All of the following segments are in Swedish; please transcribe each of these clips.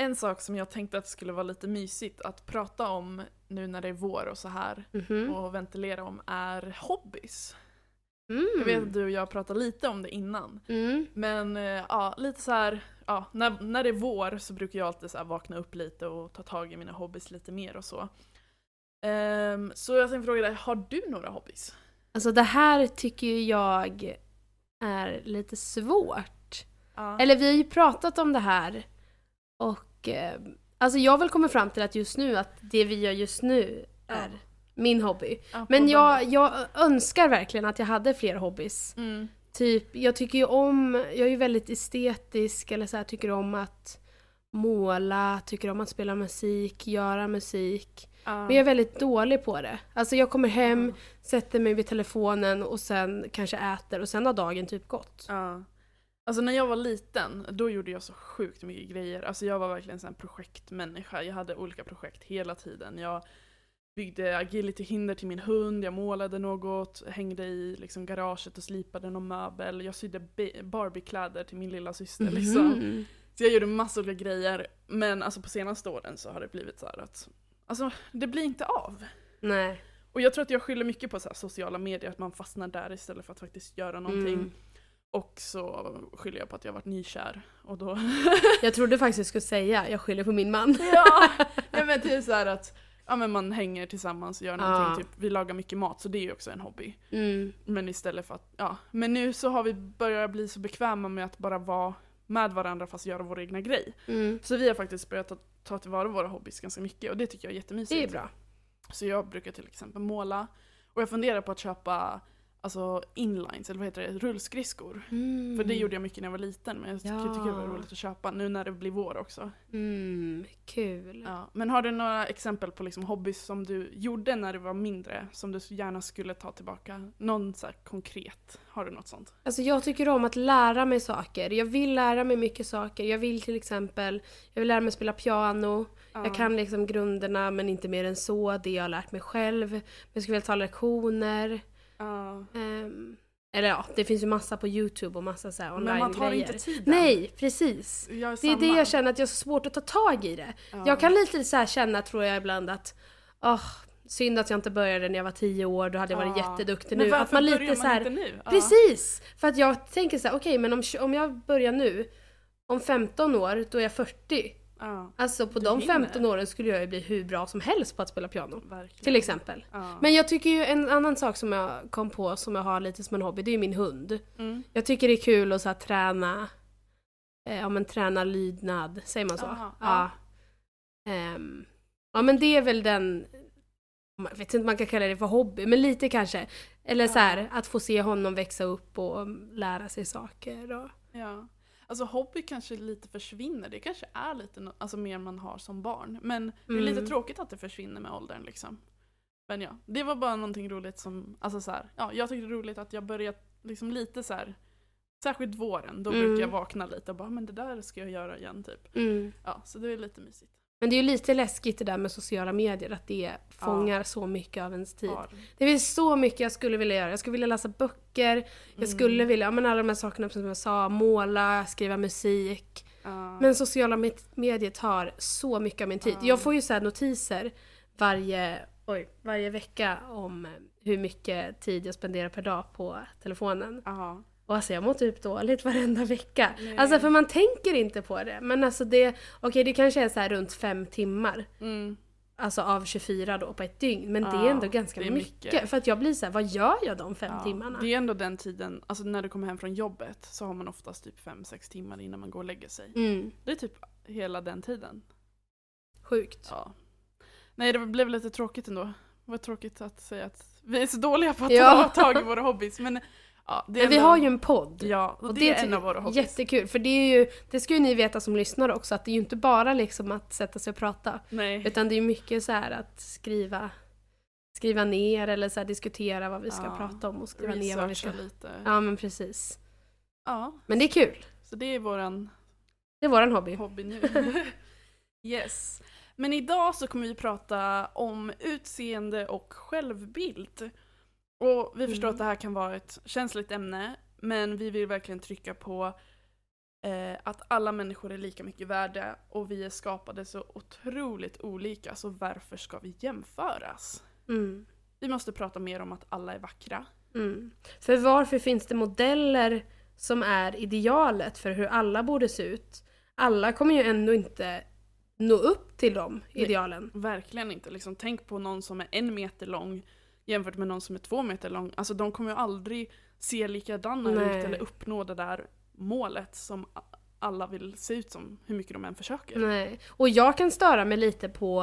En sak som jag tänkte att det skulle vara lite mysigt att prata om nu när det är vår och så här Mhm. och ventilera om är hobbys. Mm. Jag vet att du och jag pratade lite om det innan. Mm. Men eh, ja, lite så här, ja, när, när det är vår så brukar jag alltid så vakna upp lite och ta tag i mina hobbys lite mer och så. Ehm, så jag tänkte fråga dig, har du några hobbys? Alltså det här tycker ju jag är lite svårt. Ja. Eller vi har ju pratat om det här och eh, alltså jag har väl kommit fram till att just nu att det vi gör just nu är Ja. min hobby. Ja, Men jag, jag önskar verkligen att jag hade fler hobbys. Mm. Typ, jag tycker ju om, jag är ju väldigt estetisk eller så här, tycker om att måla, tycker om att spela musik, göra musik. Ja. Men jag är väldigt dålig på det. Alltså jag kommer hem, Ja. sätter mig vid telefonen och sen kanske äter och sen har dagen typ gått. Ja. Alltså när jag var liten, då gjorde jag så sjukt mycket grejer. Alltså jag var verkligen en projektmänniska. Jag hade olika projekt hela tiden. Jag byggde agility-hinder till min hund, jag målade något, hängde i liksom garaget och slipade någon möbel. Jag sydde Barbie-kläder till min lilla syster liksom. Mhm. Så jag gjorde massor olika grejer. Men alltså på senaste åren så har det blivit så här att, alltså det blir inte av. Nej. Och jag tror att jag skyller mycket på så sociala medier, att man fastnar där istället för att faktiskt göra någonting. Mm. Och så skyller jag på att jag varit nykär. Och då... Jag trodde faktiskt jag skulle säga, jag skyller på min man. ja! ja men typ så här att ja, men man hänger tillsammans och gör någonting. Ja. Typ, vi lagar mycket mat så det är ju också en hobby. Mm. Men istället för att, ja. Men nu så har vi börjat bli så bekväma med att bara vara med varandra fast göra vår egna grej. Mm. Så vi har faktiskt börjat ta, ta tillvara våra hobbys ganska mycket och det tycker jag är jättemysigt. Det är bra. Så jag brukar till exempel måla. Och jag funderar på att köpa alltså inlines, eller vad heter det, rullskridskor. Mm. För det gjorde jag mycket när jag var liten, men jag tycker, Ja. tycker det var roligt att köpa nu när det blir vår också. Mm, kul. Ja. Men har du några exempel på liksom hobbys som du gjorde när du var mindre, som du gärna skulle ta tillbaka? Någon så konkret? Har du något sånt? Alltså jag tycker om att lära mig saker. Jag vill lära mig mycket saker. Jag vill till exempel, jag vill lära mig spela piano. Ja. Jag kan liksom grunderna men inte mer än så. Det jag har lärt mig själv. Men jag skulle vilja ta lektioner. Ja. Ehm, eller ja, det finns ju massa på YouTube och massa så här Men man tar online-grejer. inte tiden. Nej, precis. Är Det är det samma. jag känner att jag har så svårt att ta tag i det. Ja. Jag kan lite så känna tror jag ibland att åh, synd att jag inte började när jag var tio år, då hade jag varit Ja. jätteduktig Men nu. varför Att man lite man så här, inte nu? Ja. Precis! För att jag tänker så här, okej men om, om jag börjar nu, om 15 år, då är jag 40. Ja, Alltså på Du de hinner. 15 åren skulle jag ju bli hur bra som helst på att spela piano. verkligen. Till exempel. Ja. Men jag tycker ju en annan sak som jag kom på som jag har lite som en hobby, det är ju min hund. Mm. Jag tycker det är kul att så här, träna, eh, ja men träna lydnad, säger man så? Aha, ja. Ehm, ja men det är väl den, jag vet inte om man kan kalla det för hobby, men lite kanske. Eller så här, att få se honom växa upp och lära sig saker. Och, Ja. Alltså hobby kanske lite försvinner, det kanske är lite no- alltså, mer man har som barn. Men det är lite Mm. tråkigt att det försvinner med åldern liksom. Men ja, det var bara någonting roligt som, alltså så här, ja jag tyckte det är roligt att jag börjat liksom lite så här. Särskilt våren, då Mm. brukar jag vakna lite och bara men det där ska jag göra igen typ. mm. Ja, så det är lite mysigt. Men det är ju lite läskigt det där med sociala medier, att det fångar så mycket av ens tid. Har. Det finns så mycket jag skulle vilja göra. Jag skulle vilja läsa böcker, jag Mm. skulle vilja, ja men alla de här sakerna som jag sa, måla, skriva musik. Ja. Men sociala med- medier tar så mycket av min tid. Ja. Jag får ju så notiser varje, oj, varje vecka om hur mycket tid jag spenderar per dag på telefonen. Och alltså jag mår typ dåligt varenda vecka. Nej. Alltså för man tänker inte på det. Men alltså det, okej det kanske är så här runt fem timmar. Mm. Alltså av 24 då på ett dygn. Men det Ja, är ändå ganska det är mycket. mycket. För att jag blir så här, vad gör jag de fem Ja, timmarna? Det är ändå den tiden, alltså när du kommer hem från jobbet så har man oftast typ 5-6 timmar innan man går och lägger sig. Mm, Det är typ hela den tiden. sjukt. Ja. Nej, det blev lite tråkigt ändå. Det var tråkigt att säga att vi är så dåliga på att Ja. ta tag i våra hobbys. Men, ja, Men vi ändå- har ju en podd. Ja, och, Och det, är en av våra hobbys. Jättekul, för det är ju, det ska ju ni veta som lyssnar också, att det är ju inte bara liksom att sätta sig och prata. Nej. Utan det är ju mycket så här att skriva, skriva ner eller så här diskutera vad vi ska Ja, prata om och skriva ner vad vi ska... Lite. Ja men precis. Ja, Men det är kul. så det är våran Det är våran hobby. hobby nu. yes. Men idag så kommer vi prata om utseende och självbild. Och vi förstår Mm. att det här kan vara ett känsligt ämne, men vi vill verkligen trycka på eh, att alla människor är lika mycket värda och vi är skapade så otroligt olika, så varför ska vi jämföras? Mm. Vi måste prata mer om att alla är vackra. Mm. För varför finns det modeller som är idealet för hur alla borde se ut? Alla kommer ju ändå inte nå upp till de idealen. Verkligen inte. Liksom, tänk på någon som är en meter lång jämfört med någon som är två meter lång. Alltså de kommer ju aldrig se likadana Nej. ut eller uppnå det där målet som alla vill se ut som, hur mycket de än försöker. Nej. Och jag kan störa mig lite på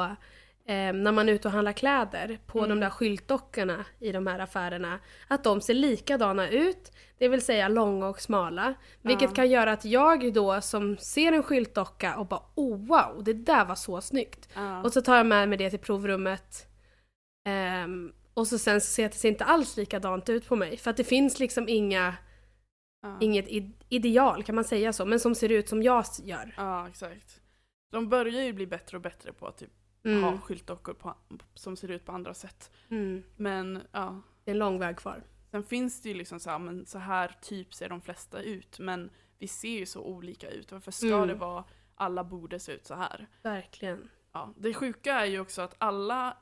eh, när man är ute och handlar kläder, på Mm. de där skyltdockorna i de här affärerna. Att de ser likadana ut, det vill säga långa och smala. Vilket Ja. kan göra att jag då som ser en skyltdocka och bara oh wow, det där var så snyggt. Ja. Och så tar jag med mig det till provrummet. Ehm, och så sen så ser det ser inte alls likadant ut på mig. För att det finns liksom inga, ja. inget i- ideal, kan man säga så? Men som ser ut som jag gör. ja, exakt. De börjar ju bli bättre och bättre på att typ Mm. ha skyltdockor på, som ser ut på andra sätt. Mm. Men ja, Det är en lång väg kvar. sen finns det ju liksom så här, men så här typ ser de flesta ut. Men vi ser ju så olika ut. Varför ska Mm. det vara alla borde se ut så här? Verkligen. Ja, det sjuka är ju också att alla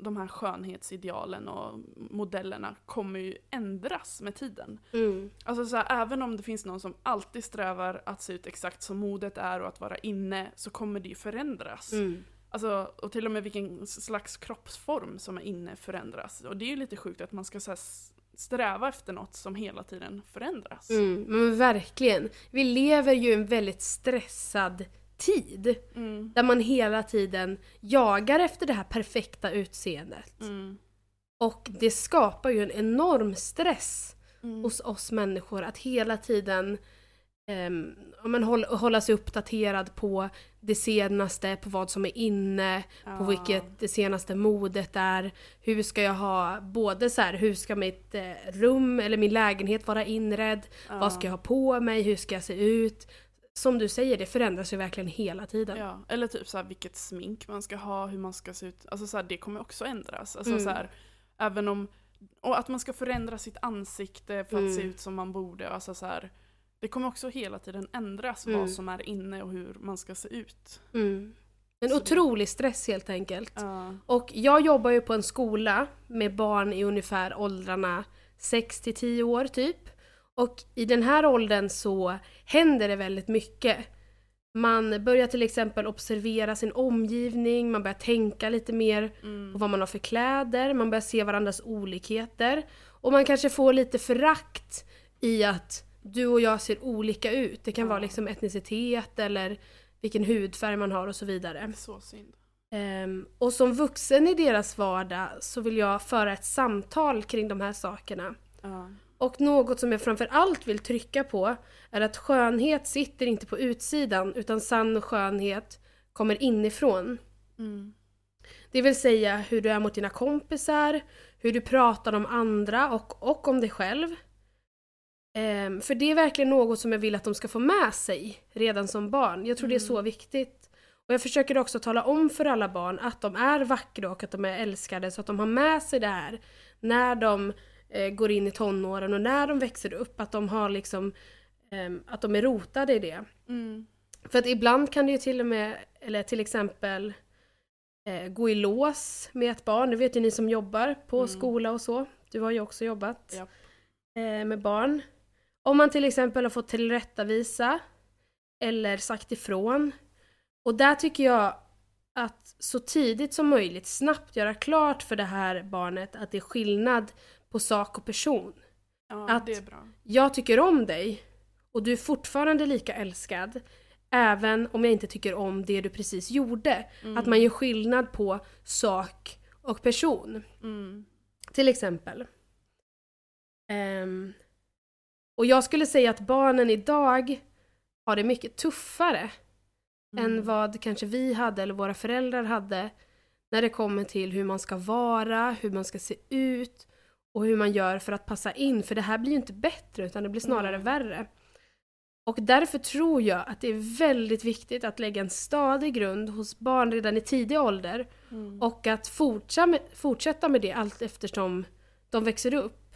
de här skönhetsidealen och modellerna kommer ju ändras med tiden. Mm. Alltså så här, även om det finns någon som alltid strävar att se ut exakt som modet är och att vara inne så kommer det ju förändras. Mm. Alltså, och till och med vilken slags kroppsform som är inne förändras. Och det är ju lite sjukt att man ska så här, sträva efter något som hela tiden förändras. Mm. Men verkligen. Vi lever ju i en väldigt stressad tid. Mm. Där man hela tiden jagar efter det här perfekta utseendet. Mm. Och det skapar ju en enorm stress Mm. hos oss människor att hela tiden um, men hålla, hålla sig uppdaterad på det senaste, på vad som är inne, på Ja. vilket det senaste modet är. Hur ska jag ha, både så här, hur ska mitt eh, rum eller min lägenhet vara inredd? Vad ska jag ha på mig? Hur ska jag se ut? Som du säger, det förändras ju verkligen hela tiden. Ja, eller typ så här, vilket smink man ska ha, hur man ska se ut. Alltså så här, det kommer också ändras. Alltså Mm. så här, även om, och att man ska förändra sitt ansikte för att se Mm. ut som man borde. Alltså så här, det kommer också hela tiden ändras Mm. vad som är inne och hur man ska se ut. Mm. En Så det- otrolig stress helt enkelt. Ja. Och jag jobbar ju på en skola med barn i ungefär åldrarna 6 till 10 år typ. Och i den här åldern så händer det väldigt mycket. Man börjar till exempel observera sin omgivning, man börjar tänka lite mer Mm. på vad man har för kläder, man börjar se varandras olikheter. Och man kanske får lite förakt i att du och jag ser olika ut. Det kan Ja. vara liksom etnicitet eller vilken hudfärg man har och så vidare. Så synd. Ehm, och som vuxen i deras vardag så vill jag föra ett samtal kring de här sakerna. Ja. Och något som jag framför allt vill trycka på är att skönhet sitter inte på utsidan utan sann skönhet kommer inifrån. Mm. Det vill säga hur du är mot dina kompisar, hur du pratar om andra och, och om dig själv. Ehm, för det är verkligen något som jag vill att de ska få med sig redan som barn. Jag tror det är så Mm. viktigt. Och jag försöker också tala om för alla barn att de är vackra och att de är älskade så att de har med sig det här när de går in i tonåren och när de växer upp. Att de har liksom ehm, att de är rotade i det. Mm. För att ibland kan det ju till och med, eller till exempel eh, gå i lås med ett barn. Det vet ju ni som jobbar på Mm. skola och så. Du har ju också jobbat Japp. eh, med barn. Om man till exempel har fått tillrättavisa eller sagt ifrån. Och där tycker jag att så tidigt som möjligt snabbt göra klart för det här barnet att det är skillnad på sak och person. Ja, Att- det är bra. Jag tycker om dig och du är fortfarande lika älskad även om jag inte tycker om det du precis gjorde. Mm. Att man gör skillnad på sak och person. Mm. Till exempel. Ehm, och jag skulle säga att barnen idag har det mycket tuffare Mm. än vad kanske vi hade eller våra föräldrar hade när det kommer till hur man ska vara, hur man ska se ut och hur man gör för att passa in. För det här blir ju inte bättre utan det blir snarare Nej. värre. Och därför tror jag att det är väldigt viktigt att lägga en stadig grund hos barn redan i tidig ålder Mm. och att med, fortsätta med det allt eftersom de växer upp.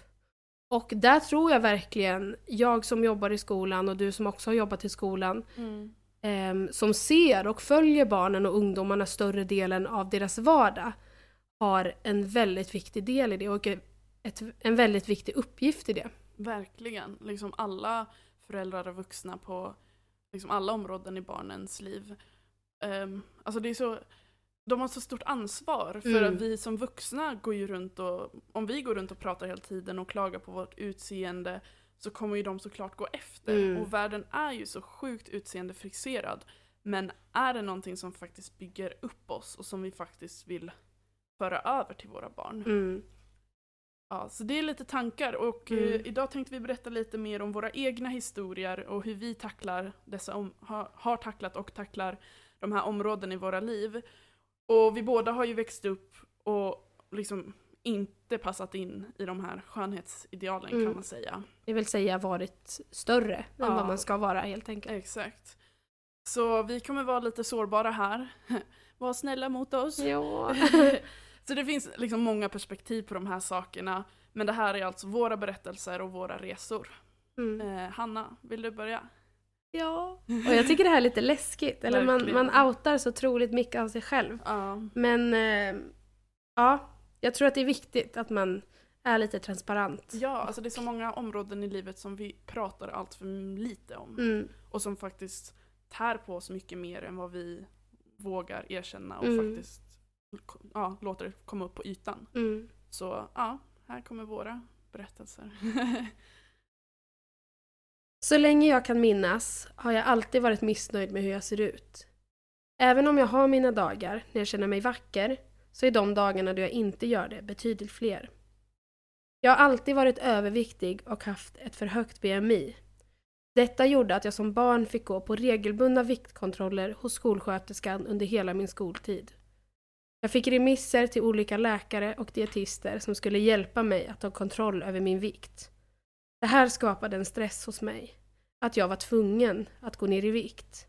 Och där tror jag verkligen, jag som jobbar i skolan och du som också har jobbat i skolan, Mm. ehm, som ser och följer barnen och ungdomarna större delen av deras vardag, har en väldigt viktig del i det och ett, en väldigt viktig uppgift i det. Verkligen. Liksom alla föräldrar och vuxna på liksom alla områden i barnens liv. Ehm, alltså det är så, de har så stort ansvar för Mm. att vi som vuxna går ju runt och, om vi går runt och pratar hela tiden och klagar på vårt utseende så kommer ju de såklart gå efter. Mm. Och världen är ju så sjukt utseendefixerad. Men är det någonting som faktiskt bygger upp oss och som vi faktiskt vill föra över till våra barn? Mm. Ja, så det är lite tankar och Mm. eh, idag tänkte vi berätta lite mer om våra egna historier och hur vi tacklar dessa om, har, har tacklat och tacklar de här områden i våra liv. Och vi båda har ju växt upp och liksom inte passat in i de här skönhetsidealen Mm. kan man säga. Det vill säga varit större än Ja. vad man ska vara helt enkelt. Exakt. Så vi kommer vara lite sårbara här. Var snälla mot oss. Ja. Så det finns liksom många perspektiv på de här sakerna. Men det här är alltså våra berättelser och våra resor. Mm. Eh, Hanna, vill du börja? ja. Och jag tycker det här är lite läskigt. Eller man, man outar så otroligt mycket av sig själv. Ja. Men eh, ja, jag tror att det är viktigt att man är lite transparent. Ja, alltså det är så många områden i livet som vi pratar allt för lite om. Mm. Och som faktiskt tär på oss mycket mer än vad vi vågar erkänna och Mm. faktiskt ja, låter det komma upp på ytan. Mm. Så ja, här kommer våra berättelser. Så länge jag kan minnas har jag alltid varit missnöjd med hur jag ser ut. Även om jag har mina dagar när jag känner mig vacker så är de dagarna då jag inte gör det betydligt fler. Jag har alltid varit överviktig och haft ett för högt BMI. Detta gjorde att jag som barn fick gå på regelbundna viktkontroller hos skolsköterskan under hela min skoltid. Jag fick remisser till olika läkare och dietister som skulle hjälpa mig att ta kontroll över min vikt. Det här skapade en stress hos mig. Att jag var tvungen att gå ner i vikt.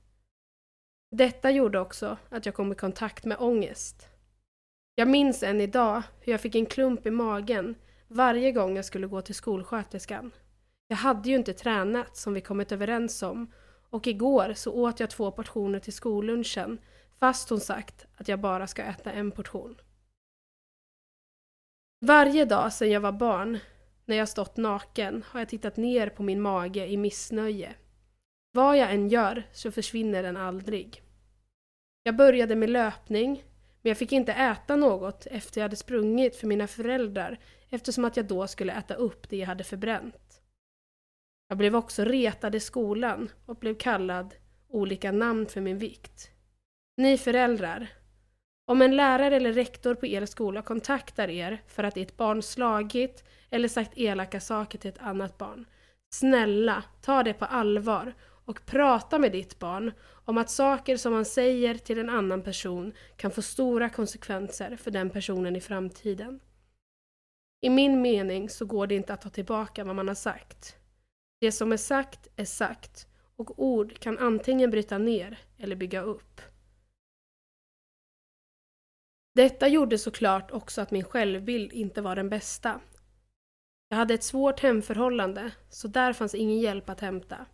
Detta gjorde också att jag kom i kontakt med ångest. Jag minns än idag hur jag fick en klump i magen varje gång jag skulle gå till skolsköterskan. Jag hade ju inte tränat som vi kommit överens om och igår så åt jag två portioner till skollunchen fast hon sagt att jag bara ska äta en portion. Varje dag sedan jag var barn när jag stått naken har jag tittat ner på min mage i missnöje. Vad jag än gör så försvinner den aldrig. Jag började med löpning, men jag fick inte äta något efter jag hade sprungit för mina föräldrar eftersom att jag då skulle äta upp det jag hade förbränt. Jag blev också retad i skolan och blev kallad olika namn för min vikt. Ni föräldrar, om en lärare eller rektor på er skola kontaktar er för att ert barn slagit eller sagt elaka saker till ett annat barn. Snälla, ta det på allvar och prata med ditt barn om att saker som man säger till en annan person kan få stora konsekvenser för den personen i framtiden. I min mening så går det inte att ta tillbaka vad man har sagt. Det som är sagt är sagt och ord kan antingen bryta ner eller bygga upp. Detta gjorde såklart också att min självbild inte var den bästa. Jag hade ett svårt hemförhållande, så där fanns ingen hjälp att hämta.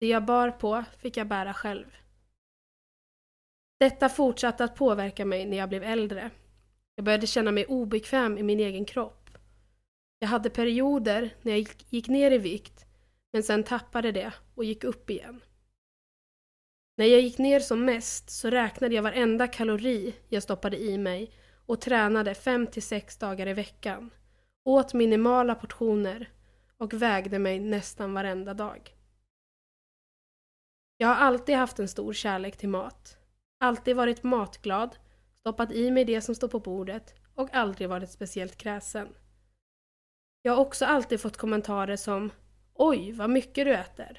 Det jag bar på fick jag bära själv. Detta fortsatte att påverka mig när jag blev äldre. Jag började känna mig obekväm i min egen kropp. Jag hade perioder när jag gick- ner i vikt, men sen tappade det och gick upp igen. När jag gick ner som mest så räknade jag varenda kalori jag stoppade i mig och tränade 5-6 dagar i veckan. Åt minimala portioner och vägde mig nästan varenda dag. Jag har alltid haft en stor kärlek till mat. Alltid varit matglad, stoppat i mig det som står på bordet och aldrig varit speciellt kräsen. Jag har också alltid fått kommentarer som Oj, vad mycket du äter.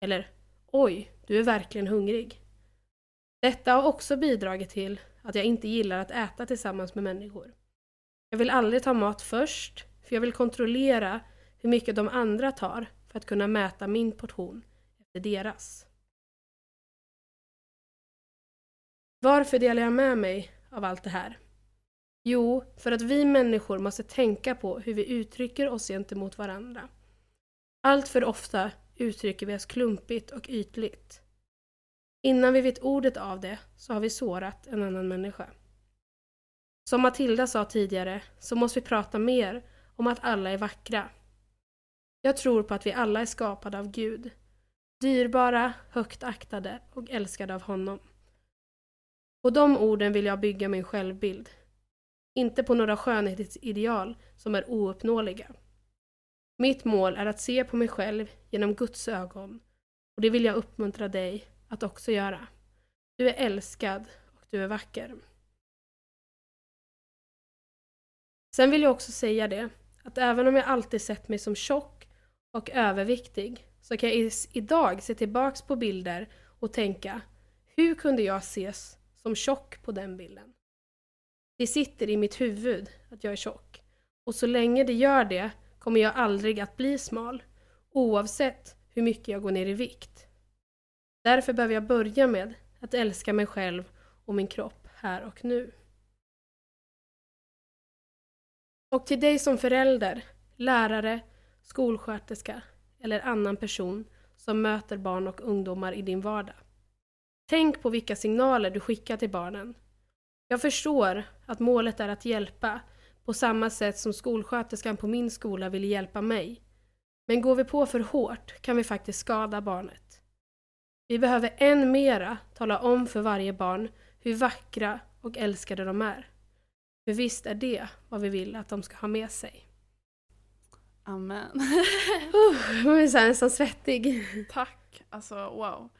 Eller Oj, du är verkligen hungrig. Detta har också bidragit till att jag inte gillar att äta tillsammans med människor. Jag vill aldrig ta mat först, för jag vill kontrollera hur mycket de andra tar för att kunna mäta min portion efter deras. Varför delar jag med mig av allt det här? Jo, för att vi människor måste tänka på hur vi uttrycker oss gentemot varandra. Allt för ofta uttrycker vi oss klumpigt och ytligt. Innan vi vet ordet av det så har vi sårat en annan människa. Som Matilda sa tidigare så måste vi prata mer om att alla är vackra. Jag tror på att vi alla är skapade av Gud. Dyrbara, högt aktade och älskade av honom. På de orden vill jag bygga min självbild. Inte på några skönhetsideal som är ouppnåeliga. Mitt mål är att se på mig själv genom Guds ögon och det vill jag uppmuntra dig att också göra. Du är älskad och du är vacker. Sen vill jag också säga det, att även om jag alltid sett mig som tjock och överviktig så kan jag idag se tillbaks på bilder och tänka, hur kunde jag ses som tjock på den bilden? Det sitter i mitt huvud att jag är tjock. Och så länge det gör det kommer jag aldrig att bli smal, oavsett hur mycket jag går ner i vikt. Därför behöver jag börja med att älska mig själv och min kropp här och nu. Och till dig som förälder, lärare, skolsköterska eller annan person som möter barn och ungdomar i din vardag. Tänk på vilka signaler du skickar till barnen. Jag förstår att målet är att hjälpa, på samma sätt som skolsköterskan på min skola ville hjälpa mig. Men går vi på för hårt kan vi faktiskt skada barnet. Vi behöver än mera tala om för varje barn hur vackra och älskade de är. För visst är det vad vi vill att de ska ha med sig. Amen. uh, jag är nästan svettig. Tack. Alltså wow.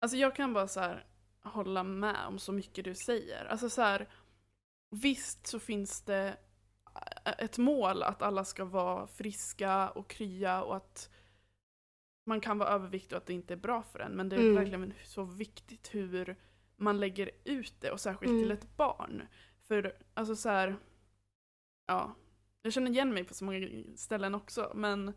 Alltså jag kan bara så hålla med om så mycket du säger. Alltså så här, visst så finns det ett mål att alla ska vara friska och krya och att man kan vara överviktig och att det inte är bra för en. Men det är mm. verkligen så viktigt hur man lägger ut det och särskilt mm. till ett barn. För alltså så här, ja, jag känner igen mig på så många ställen också men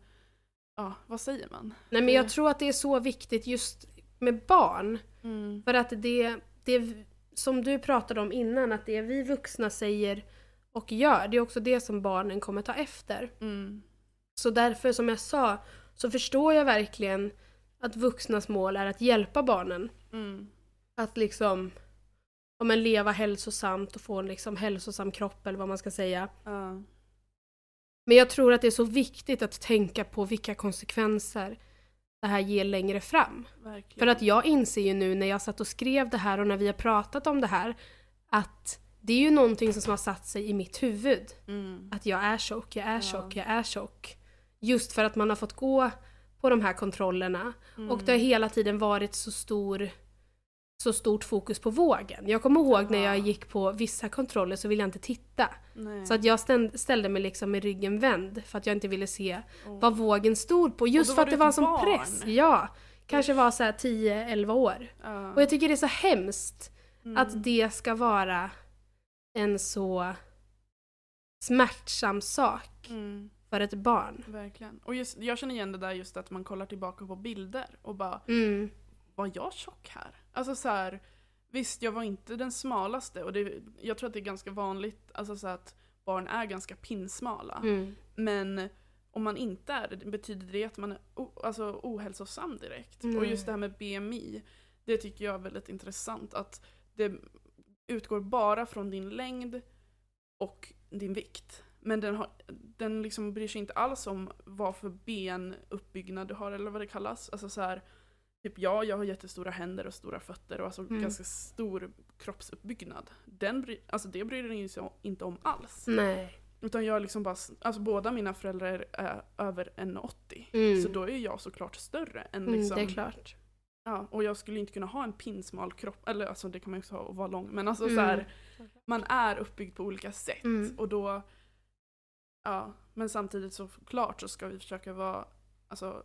ja, vad säger man? Nej men jag tror att det är så viktigt just med barn. Mm. För att det, det som du pratade om innan, att det vi vuxna säger och gör, det är också det som barnen kommer ta efter. Mm. Så därför, som jag sa, så förstår jag verkligen att vuxnas mål är att hjälpa barnen. Mm. Att liksom om en leva hälsosamt och få en liksom hälsosam kropp eller vad man ska säga. Uh. Men jag tror att det är så viktigt att tänka på vilka konsekvenser det här ger längre fram. Verkligen. För att jag inser ju nu när jag satt och skrev det här och när vi har pratat om det här att det är ju någonting som har satt sig i mitt huvud. Mm. Att jag är tjock, jag är tjock, jag är tjock. Just för att man har fått gå på de här kontrollerna. Mm. Och det har hela tiden varit så stor så stort fokus på vågen. Jag kommer ihåg när jag gick på vissa kontroller så ville jag inte titta. Nej. Så att jag ställde mig liksom med ryggen vänd för att jag inte ville se oh. vad vågen stod på. Just för att det var en sån press. Ja. Kanske var så 10-11 år. Uh. Och jag tycker det är så hemskt mm. att det ska vara en så smärtsam sak mm. för ett barn. Verkligen. Och just, jag känner igen det där just att man kollar tillbaka på bilder och bara mm. Var jag tjock här? Alltså så här, visst jag var inte den smalaste och det, jag tror att det är ganska vanligt alltså så att barn är ganska pinsmala. Mm. Men om man inte är det, betyder det att man är o, alltså, ohälsosam direkt? Mm. Och just det här med BMI, det tycker jag är väldigt intressant. Att det utgår bara från din längd och din vikt. Men den, har, den liksom bryr sig inte alls om vad för benuppbyggnad du har eller vad det kallas. Alltså så här, Typ ja, jag har jättestora händer och stora fötter och alltså mm. ganska stor kroppsuppbyggnad. Den bry, alltså det bryr den sig inte om alls. Nej. Utan jag liksom bara, alltså båda mina föräldrar är över 1,80. Mm. Så då är jag såklart större än liksom. Mm, det är liksom- klart. Ja, och jag skulle inte kunna ha en pinsmal kropp, eller alltså det kan man ju också ha och vara lång. Men alltså mm. så här, man är uppbyggd på olika sätt. Mm. Och då, ja, men samtidigt så klart så ska vi försöka vara, alltså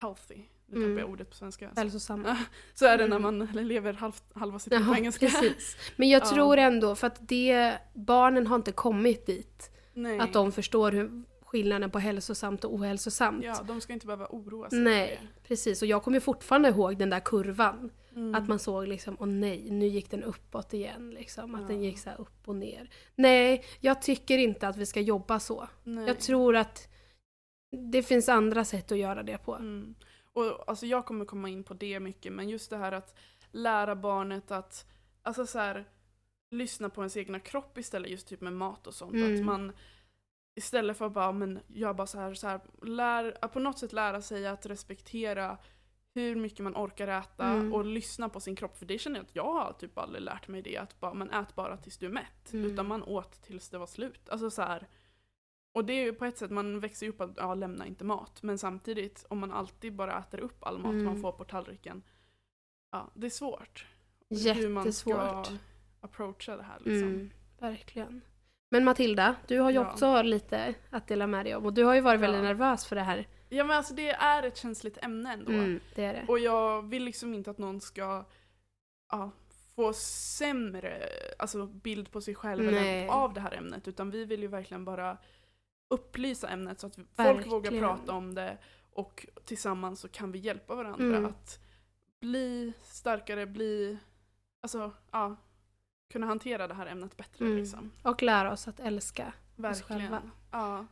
healthy. Nu tappar jag mm. ordet på svenska. Hälsosam. så är det när mm. man lever halv, halva sitt liv på engelska. Precis. Men jag tror ändå, för att det, barnen har inte kommit dit. Nej. Att de förstår hur skillnaden på hälsosamt och ohälsosamt. Ja, de ska inte behöva oroa sig. Nej, precis. Och jag kommer fortfarande ihåg den där kurvan. Mm. Att man såg liksom, åh nej, nu gick den uppåt igen. Liksom. Att den Ja. gick så upp och ner. Nej, jag tycker inte att vi ska jobba så. Nej. Jag tror att det finns andra sätt att göra det på. Mm. Och alltså jag kommer komma in på det mycket, men just det här att lära barnet att, alltså så här, lyssna på ens egna kropp istället just typ med mat och sånt. Mm. Att man istället för att bara, men jag bara så här, så här lär, att på något sätt lära sig att respektera hur mycket man orkar äta Mm. och lyssna på sin kropp. För det känner jag att jag har typ aldrig lärt mig det, att bara, man ät bara tills du är mätt. Mm. Utan man åt tills det var slut. Alltså så här, och det är ju på ett sätt, man växer ju upp att ja, lämna inte mat. Men samtidigt, om man alltid bara äter upp all mat Mm. man får på tallriken. Ja, det är svårt. Hur man ska Jättesvårt. approacha det här liksom. Mm, verkligen. Men Matilda, du har ju Ja. också lite att dela med dig om och du har ju varit Ja. väldigt nervös för det här. Ja men alltså det är ett känsligt ämne ändå. Mm, det är det. Och jag vill liksom inte att någon ska ja, få sämre alltså, bild på sig själv av det här ämnet. Utan vi vill ju verkligen bara upplysa ämnet så att folk Verkligen. vågar prata om det. Och tillsammans så kan vi hjälpa varandra Mm. att bli starkare, bli, alltså ja, kunna hantera det här ämnet bättre Mm. liksom. Och lära oss att älska. Verkligen. själva. Ja.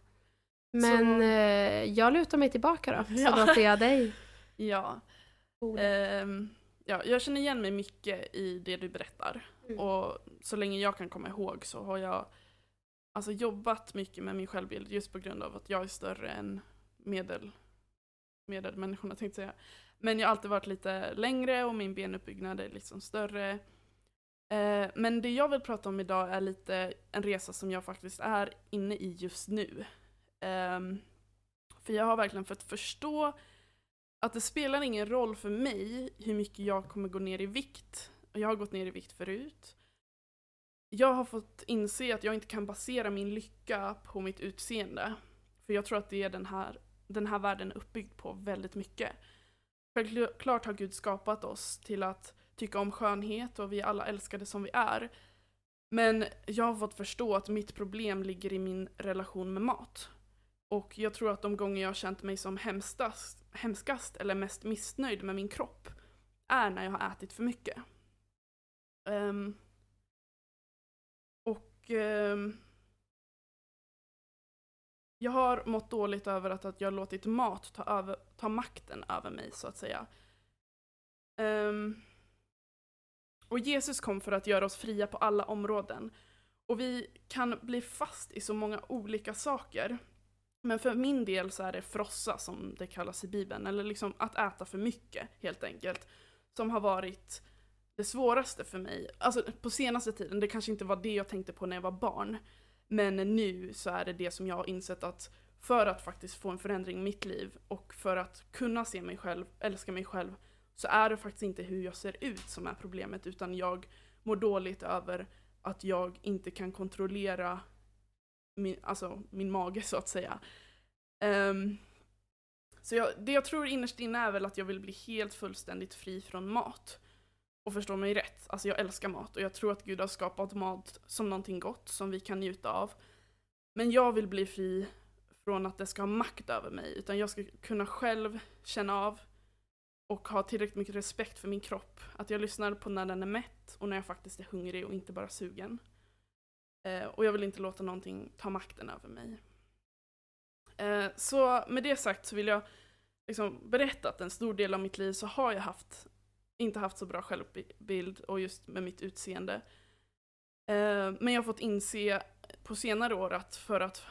Men Så- eh, jag lutar mig tillbaka då, så Ja. låter jag dig. ja. Ehm, ja, jag känner igen mig mycket i det du berättar. Mm. Och så länge jag kan komma ihåg så har jag alltså, jobbat mycket med min självbild just på grund av att jag är större än medel, medelmänniskorna tänkte jag säga. Men jag har alltid varit lite längre och min benuppbyggnad är liksom större. Eh, men det jag vill prata om idag är lite en resa som jag faktiskt är inne i just nu. Eh, för jag har verkligen fått förstå att det spelar ingen roll för mig hur mycket jag kommer gå ner i vikt. Och Jag har gått ner i vikt förut. Jag har fått inse att jag inte kan basera min lycka på mitt utseende. För jag tror att det är den här, den här världen är uppbyggd på väldigt mycket. Självklart har Gud skapat oss till att tycka om skönhet och vi är alla älskade som vi är. Men jag har fått förstå att mitt problem ligger i min relation med mat. Och jag tror att de gånger jag har känt mig som hemskast, hemskast eller mest missnöjd med min kropp är när jag har ätit för mycket. Um, och ehm, jag har mått dåligt över att, att jag har låtit mat ta, över, ta makten över mig så att säga. Um, och Jesus kom för att göra oss fria på alla områden. Och vi kan bli fast i så många olika saker. Men för min del så är det frossa som det kallas i Bibeln, eller liksom att äta för mycket helt enkelt. Som har varit det svåraste för mig. Alltså på senaste tiden, det kanske inte var det jag tänkte på när jag var barn. Men nu så är det det som jag har insett att för att faktiskt få en förändring i mitt liv och för att kunna se mig själv, älska mig själv, så är det faktiskt inte hur jag ser ut som är problemet utan jag mår dåligt över att jag inte kan kontrollera min, alltså min mage så att säga. Um, så jag, det jag tror innerst inne är väl att jag vill bli helt fullständigt fri från mat. Och förstå mig rätt, alltså jag älskar mat och jag tror att Gud har skapat mat som någonting gott som vi kan njuta av. Men jag vill bli fri från att det ska ha makt över mig, utan jag ska kunna själv känna av och ha tillräckligt mycket respekt för min kropp. Att jag lyssnar på när den är mätt och när jag faktiskt är hungrig och inte bara sugen. Eh, och jag vill inte låta någonting ta makten över mig. Eh, så med det sagt så vill jag liksom berätta att en stor del av mitt liv så har jag haft, inte haft så bra självbild och just med mitt utseende. Eh, men jag har fått inse på senare år att för att,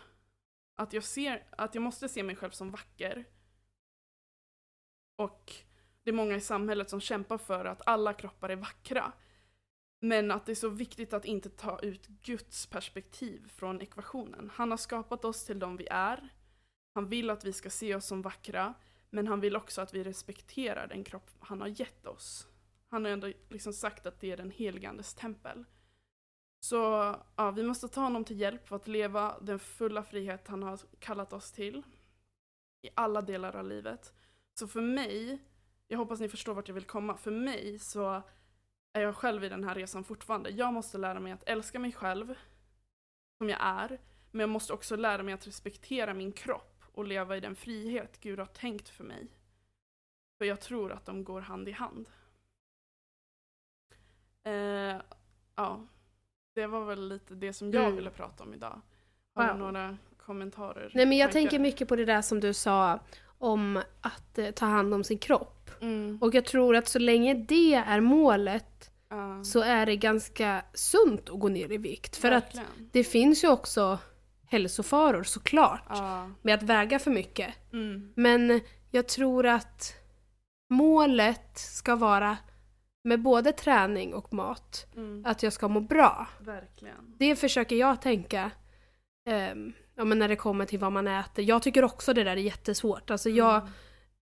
att, jag ser, att jag måste se mig själv som vacker. Och det är många i samhället som kämpar för att alla kroppar är vackra. Men att det är så viktigt att inte ta ut Guds perspektiv från ekvationen. Han har skapat oss till de vi är. Han vill att vi ska se oss som vackra. Men han vill också att vi respekterar den kropp han har gett oss. Han har ändå liksom sagt att det är den helgandes tempel. Så ja, vi måste ta honom till hjälp för att leva den fulla frihet han har kallat oss till. I alla delar av livet. Så för mig, jag hoppas ni förstår vart jag vill komma, för mig så är jag själv i den här resan fortfarande. Jag måste lära mig att älska mig själv som jag är, men jag måste också lära mig att respektera min kropp och leva i den frihet Gud har tänkt för mig. För jag tror att de går hand i hand. Eh, ja, det var väl lite det som jag Mm. ville prata om idag. Har Wow. du några kommentarer? Nej men jag tankar? tänker mycket på det där som du sa om att eh, ta hand om sin kropp. Mm. Och jag tror att så länge det är målet Ja, så är det ganska sunt att gå ner i vikt. För att verkligen. det finns ju också hälsofaror såklart Ja. med att väga för mycket. Mm. Men jag tror att målet ska vara med både träning och mat, Mm. att jag ska må bra. Verkligen. Det försöker jag tänka ehm, ja, men när det kommer till vad man äter. Jag tycker också det där är jättesvårt. Alltså jag Mm.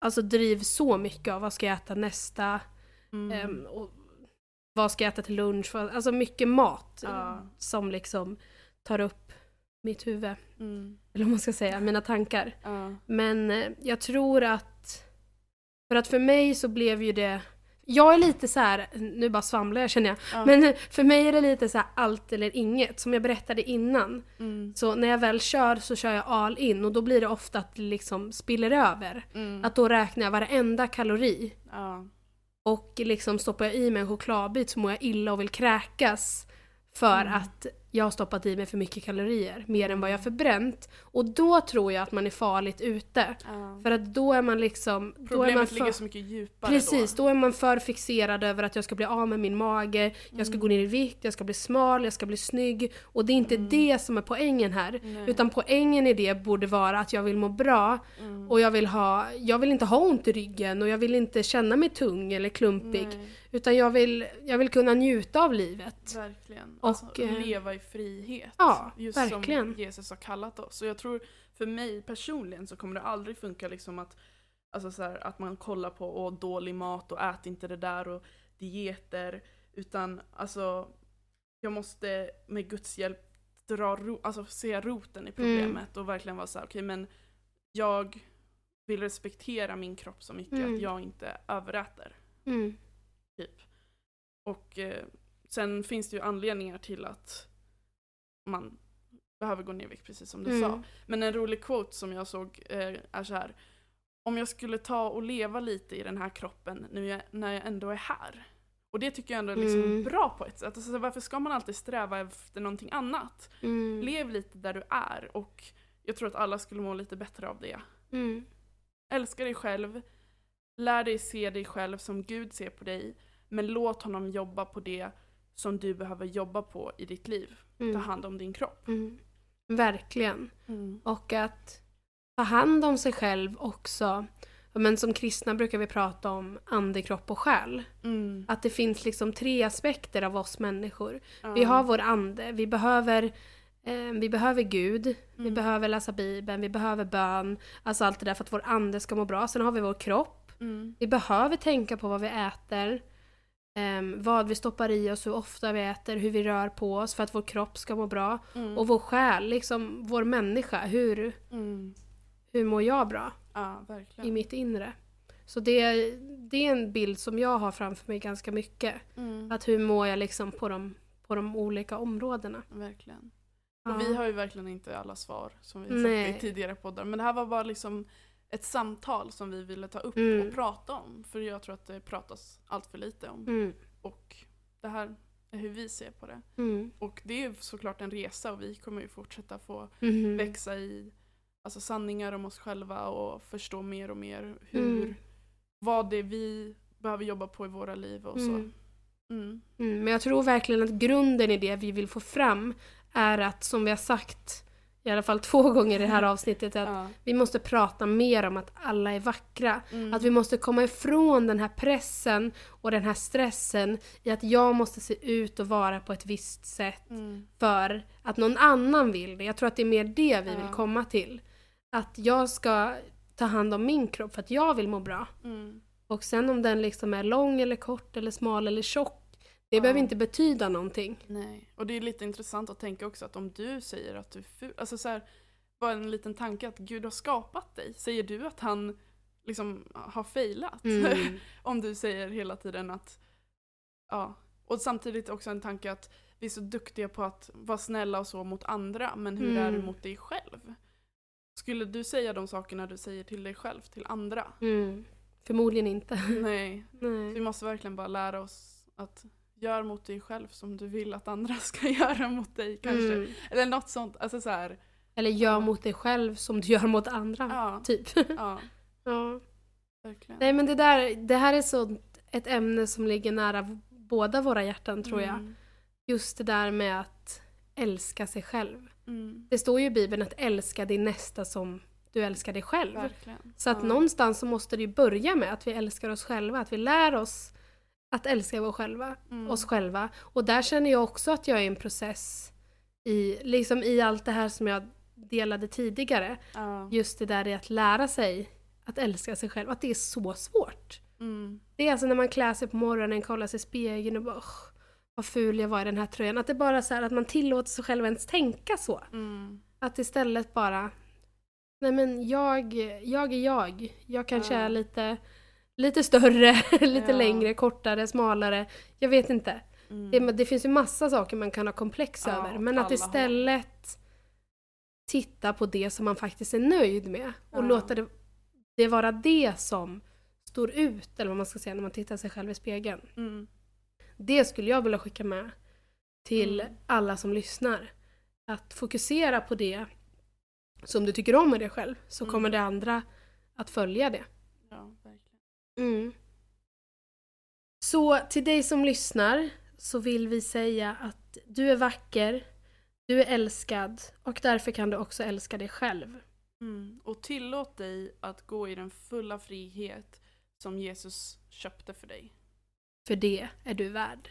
alltså, drivs så mycket av vad ska jag äta nästa, Mm. ehm, och vad ska jag äta till lunch. Alltså mycket mat Ja. som liksom tar upp mitt huvud. Mm. Eller vad man ska säga, mina tankar. Ja. Men eh, jag tror att... För att för mig så blev ju det... Jag är lite så här, nu bara svamlar jag känner jag. Ja. Men för mig är det lite så här allt eller inget. Som jag berättade innan. Mm. Så när jag väl kör så kör jag all in och då blir det ofta att det liksom spiller över. Mm. Att då räknar jag varenda kalori. Ja. Och liksom stoppar jag i mig en chokladbit så mår jag illa och vill kräkas. För Mm. att jag har stoppat i mig för mycket kalorier. Mer än vad jag har förbränt. Och då tror jag att man är farligt ute. Ja. För att då är man liksom... Då är man Problemet för, ligger så mycket djupare Precis, då. då är man för fixerad över att jag ska bli av med min mage, jag ska Mm. gå ner i vikt, jag ska bli smal, jag ska bli snygg. Och det är inte Mm. det som är poängen här. Nej. Utan poängen i det borde vara att jag vill må bra Mm. och jag vill, ha, jag vill inte ha ont i ryggen och jag vill inte känna mig tung eller klumpig. Nej, Utan jag vill, jag vill kunna njuta av livet. verkligen. Och, alltså, eh, leva i frihet. Ja, just verkligen. som Jesus har kallat oss. Och jag tror för mig personligen så kommer det aldrig funka liksom att, alltså så här, att man kollar på åh, dålig mat och ät inte det där och dieter. Utan alltså, jag måste med Guds hjälp dra ro, alltså, se roten i problemet och verkligen vara så här, okej men jag vill respektera min kropp så mycket Mm. att jag inte överäter. Mm. Typ. Och eh, sen finns det ju anledningar till att man behöver gå ner i vikt, precis som du sa. Mm. Men en rolig quote som jag såg eh, är så här. Om jag skulle ta och leva lite i den här kroppen nu jag, när jag ändå är här. Och det tycker jag ändå är liksom Mm. bra på ett sätt. Alltså, varför ska man alltid sträva efter någonting annat? Mm. Lev lite där du är och jag tror att alla skulle må lite bättre av det. Mm. Älska dig själv, lär dig se dig själv som Gud ser på dig, men låt honom jobba på det som du behöver jobba på i ditt liv. Ta Mm. hand om din kropp. Mm. Verkligen. Och att ta hand om sig själv också. Men som kristna brukar vi prata om ande, kropp och själ. Mm. Att det finns liksom tre aspekter av oss människor. Ja. Vi har vår ande, vi behöver, eh, vi behöver Gud, vi Mm. behöver läsa Bibeln, vi behöver bön. Alltså allt det där för att vår ande ska må bra. Sen har vi vår kropp. Mm. Vi behöver tänka på vad vi äter. Ehm, vad vi stoppar i oss, hur ofta vi äter, hur vi rör på oss för att vår kropp ska må bra. Mm. Och vår själ, liksom vår människa. Hur, Mm. hur mår jag bra Ja, i mitt inre? Så det, det är en bild som jag har framför mig ganska mycket. Mm. Att hur mår jag liksom på de, på de olika områdena. Verkligen. Ja. Och vi har ju verkligen inte alla svar som vi sagt i tidigare poddar. Men det här var bara liksom ett samtal som vi ville ta upp Mm. och prata om. För jag tror att det pratas allt för lite om. Mm. Och det här är hur vi ser på det. Mm. Och det är såklart en resa och vi kommer ju fortsätta få Mhm. växa i alltså, sanningar om oss själva och förstå mer och mer hur, Mm. vad det är vi behöver jobba på i våra liv och så. Mm. Mm, men jag tror verkligen att grunden i det vi vill få fram är att, som vi har sagt i alla fall två gånger i det här avsnittet, att Ja. vi måste prata mer om att alla är vackra. Mm. Att vi måste komma ifrån den här pressen och den här stressen i att jag måste se ut och vara på ett visst sätt Mm. för att någon annan vill det. Jag tror att det är mer det vi Ja. vill komma till. Att jag ska ta hand om min kropp för att jag vill må bra. Mm. Och sen om den liksom är lång eller kort eller smal eller tjock, det Ja. behöver inte betyda någonting. Nej, och det är lite intressant att tänka också att om du säger att du är ful, alltså så här, bara en liten tanke att Gud har skapat dig, säger du att han liksom har failat? Mm. om du säger hela tiden att, ja, och samtidigt också en tanke att vi är så duktiga på att vara snälla och så mot andra, men hur är du Mm. mot dig själv? Skulle du säga de sakerna du säger till dig själv, till andra? Mm. Förmodligen inte. Nej, vi Nej. måste verkligen bara lära oss att gör mot dig själv som du vill att andra ska göra mot dig kanske. Mm. Eller något sånt. Alltså så här, Eller gör mot dig själv som du gör mot andra. ja, Typ. ja, ja. verkligen. Nej men det där, det här är så ett ämne som ligger nära båda våra hjärtan tror jag. Mm, Just det där med att älska sig själv. mm, Det står ju i Bibeln att älska din nästa som du älskar dig själv. verkligen. Så att Ja. någonstans så måste det ju börja med att vi älskar oss själva, att vi lär oss att älska vår själva, Mm. oss själva. Och där känner jag också att jag är i en process i, liksom i allt det här som jag delade tidigare. Ja. Just det där i att lära sig att älska sig själv, att det är så svårt. Mm, Det är alltså när man klär sig på morgonen, kollar sig i spegeln och bara "Åh, vad ful jag var i den här tröjan. Att det bara så här att man tillåter sig själv ens tänka så. mm, Att istället bara, nej men jag, jag är jag. Jag kanske Ja. är lite, lite större, lite Ja. längre, kortare, smalare. Jag vet inte. mm. Det, det finns ju massa saker man kan ha komplex Ja, över. Men att istället titta på det som man faktiskt är nöjd med. Och Ja. låta det, det vara det som står ut, eller vad man ska säga, när man tittar sig själv i spegeln. Mm, Det skulle jag vilja skicka med till Mm. alla som lyssnar. Att fokusera på det som du tycker om med dig själv, så Mm. kommer det andra att följa det. ja. Mm. Så till dig som lyssnar så vill vi säga att du är vacker, du är älskad och därför kan du också älska dig själv. Mm. Och tillåt dig att gå i den fulla frihet som Jesus köpte för dig. För det är du värd.